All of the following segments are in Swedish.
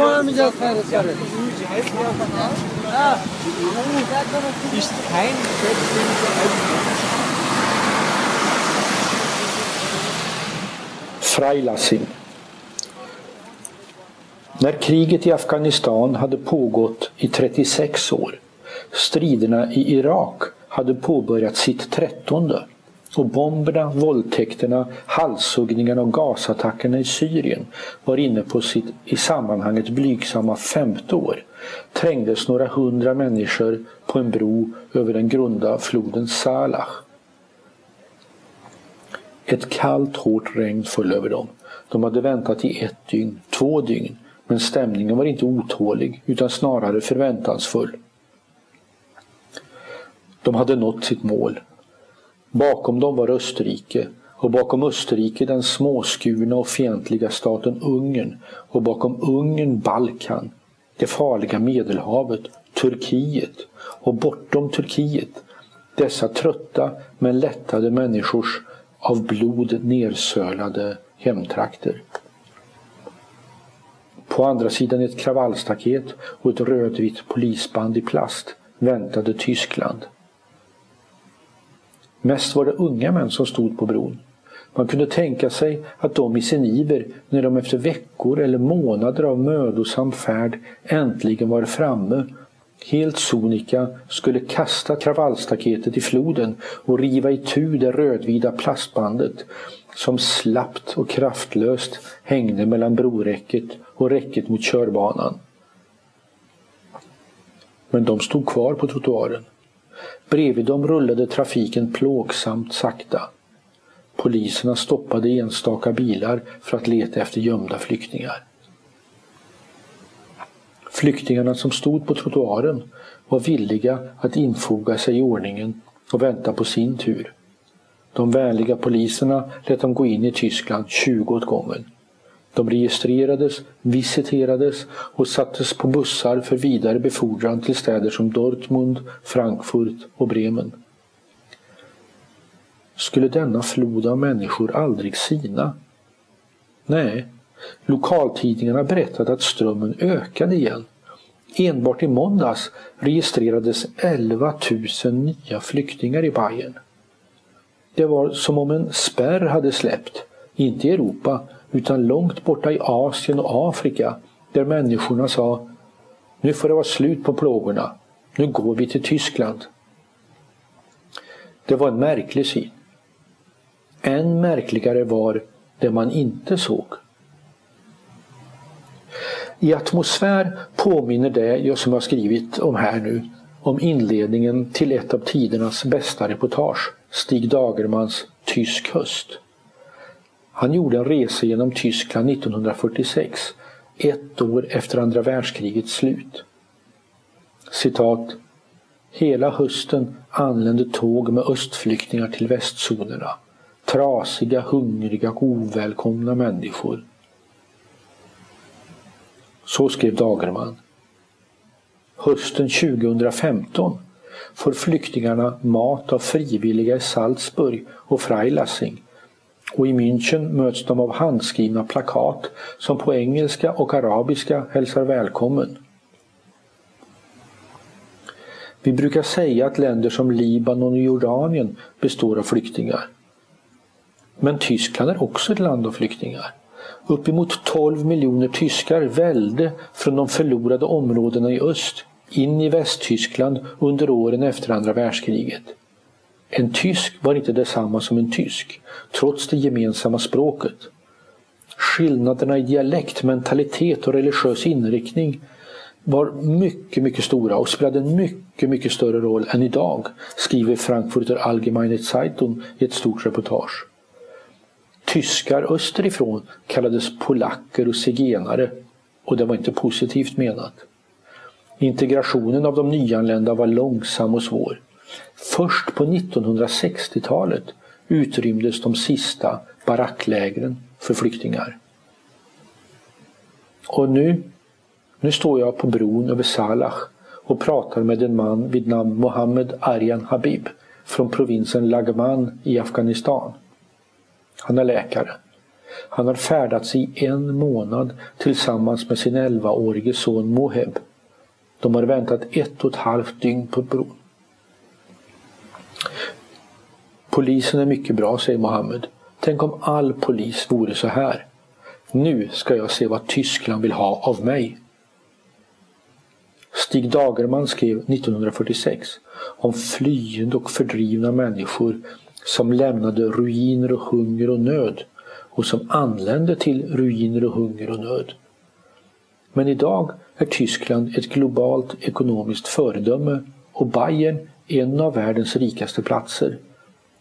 Yapamayacağız gayrı yani. Ist kein Freilassing. När kriget i Afghanistan hade pågått i 36 år, striderna i Irak hade påbörjat sitt trettonde och bomberna, våldtäkterna, halshuggningarna och gasattackerna i Syrien var inne på sitt i sammanhanget blygsamma femte år trängdes några hundra människor på en bro över den grunda floden Salah. Ett kallt, hårt regn föll över dem. De hade väntat i ett dygn, två dygn, men stämningen var inte otålig utan snarare förväntansfull. De hade nått sitt mål. Bakom dem var Österrike och bakom Österrike den småskurna och fientliga staten Ungern och bakom Ungern Balkan, det farliga Medelhavet, Turkiet och bortom Turkiet dessa trötta men lättade människors av blod nersölade hemtrakter. På andra sidan ett kravallstaket och ett rödvitt polisband i plast väntade Tyskland. Mest var det unga män som stod på bron. Man kunde tänka sig att de i sin iver, när de efter veckor eller månader av mödosam färd äntligen var framme, helt sonika skulle kasta kravallstaketet i floden och riva itu det rödvida plastbandet som slappt och kraftlöst hängde mellan broräcket och räcket mot körbanan. Men de stod kvar på trottoaren. Bredvid dem rullade trafiken plågsamt sakta. Poliserna stoppade enstaka bilar för att leta efter gömda flyktingar. Flyktingarna som stod på trottoaren var villiga att infoga sig i ordningen och vänta på sin tur. De vänliga poliserna lät dem gå in i Tyskland 20 åt gången. De registrerades, visiterades och sattes på bussar för vidare befordran till städer som Dortmund, Frankfurt och Bremen. Skulle denna flod av människor aldrig sina? Nej, lokaltidningarna berättade att strömmen ökade igen. Enbart i måndags registrerades 11 000 nya flyktingar i Bayern. Det var som om en spärr hade släppt, inte i Europa utan långt borta i Asien och Afrika där människorna sa Nu får det vara slut på plågorna. Nu går vi till Tyskland. Det var en märklig syn. Än märkligare var det man inte såg. I atmosfär påminner det jag som har skrivit om här nu om inledningen till ett av tidernas bästa reportage, Stig Dagermans Tysk höst. Han gjorde en resa genom Tyskland 1946, ett år efter andra världskrigets slut. Citat. Hela hösten anlände tåg med östflyktingar till västzonerna. Trasiga, hungriga och ovälkomna människor. Så skrev Dagerman. Hösten 2015 får flyktingarna mat av frivilliga i Salzburg och Freilassing och i München möts de av handskrivna plakat som på engelska och arabiska hälsar välkommen. Vi brukar säga att länder som Libanon och Jordanien består av flyktingar. Men Tyskland är också ett land av flyktingar. Uppemot 12 miljoner tyskar välde från de förlorade områdena i öst in i Västtyskland under åren efter andra världskriget. En tysk var inte detsamma som en tysk, trots det gemensamma språket. Skillnaderna i dialekt, mentalitet och religiös inriktning var mycket, mycket stora och spelade en mycket, mycket större roll än idag, skriver Frankfurter Allgemeine Zeitung i ett stort reportage. Tyskar österifrån kallades polacker och zigenare och det var inte positivt menat. Integrationen av de nyanlända var långsam och svår. Först på 1960-talet utrymdes de sista baracklägren för flyktingar. Och nu, nu står jag på bron över Salah och pratar med en man vid namn Mohammed Aryan Habib från provinsen Lagman i Afghanistan. Han är läkare. Han har färdats i en månad tillsammans med sin 11-årige son Moheb. De har väntat ett och ett halvt dygn på bron. Polisen är mycket bra, säger Mohammed. Tänk om all polis vore så här. Nu ska jag se vad Tyskland vill ha av mig. Stig Dagerman skrev 1946 om flyende och fördrivna människor som lämnade ruiner och hunger och nöd och som anlände till ruiner och hunger och nöd. Men idag är Tyskland ett globalt ekonomiskt föredöme och Bayern en av världens rikaste platser.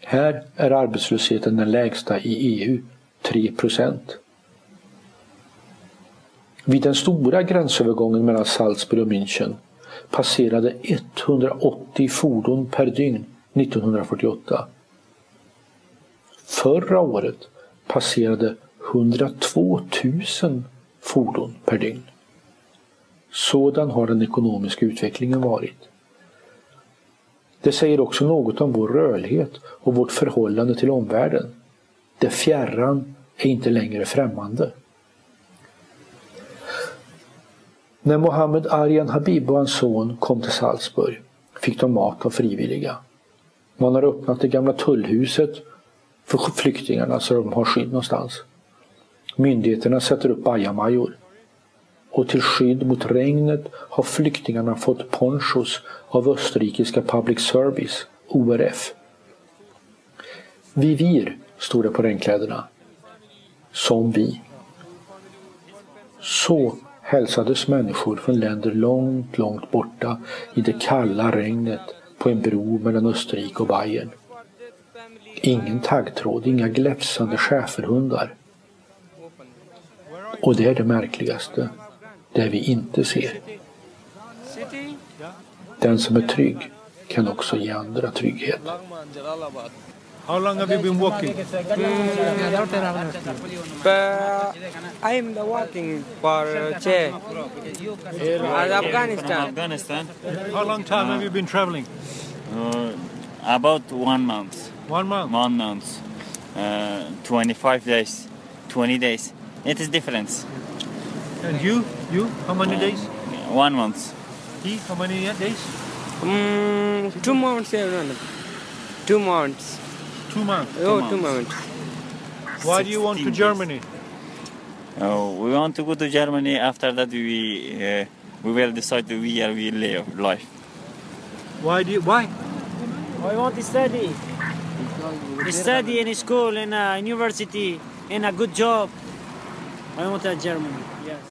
Här är arbetslösheten den lägsta i EU, 3 procent. Vid den stora gränsövergången mellan Salzburg och München passerade 180 fordon per dygn 1948. Förra året passerade 102 000 fordon per dygn. Sådan har den ekonomiska utvecklingen varit. Det säger också något om vår rörlighet och vårt förhållande till omvärlden. Det fjärran är inte längre främmande. När Mohammed Arjan Habib och hans son kom till Salzburg fick de mat av frivilliga. Man har öppnat det gamla tullhuset för flyktingarna så de har skydd någonstans. Myndigheterna sätter upp bajamajor. Och till skydd mot regnet har flyktingarna fått ponchos av österrikiska Public Service, ORF. Vivir stod det på regnkläderna. Som vi. Så hälsades människor från länder långt, långt borta i det kalla regnet på en bro mellan Österrike och Bayern. Ingen taggtråd, inga gläfsande schäferhundar. Och det är det märkligaste, det vi inte ser. Den som är trygg kan också ge andra trygghet. How long have you been walking? But I'm the working for Che at Afghanistan. Afghanistan. How long time have you been traveling? Uh, about one month. One month. One month. Uh, 25 days. 20 days. It is different. And you? You? How many days? One month. He? How many days? Mm, two months. Two months. Two months. Oh, months. two months. Why do you want to Germany? Uh, we want to go to Germany. After that, we uh, we will decide where we live life. Why do you, why? I want to study. Study in school, in a university, in a good job. I want to Germany.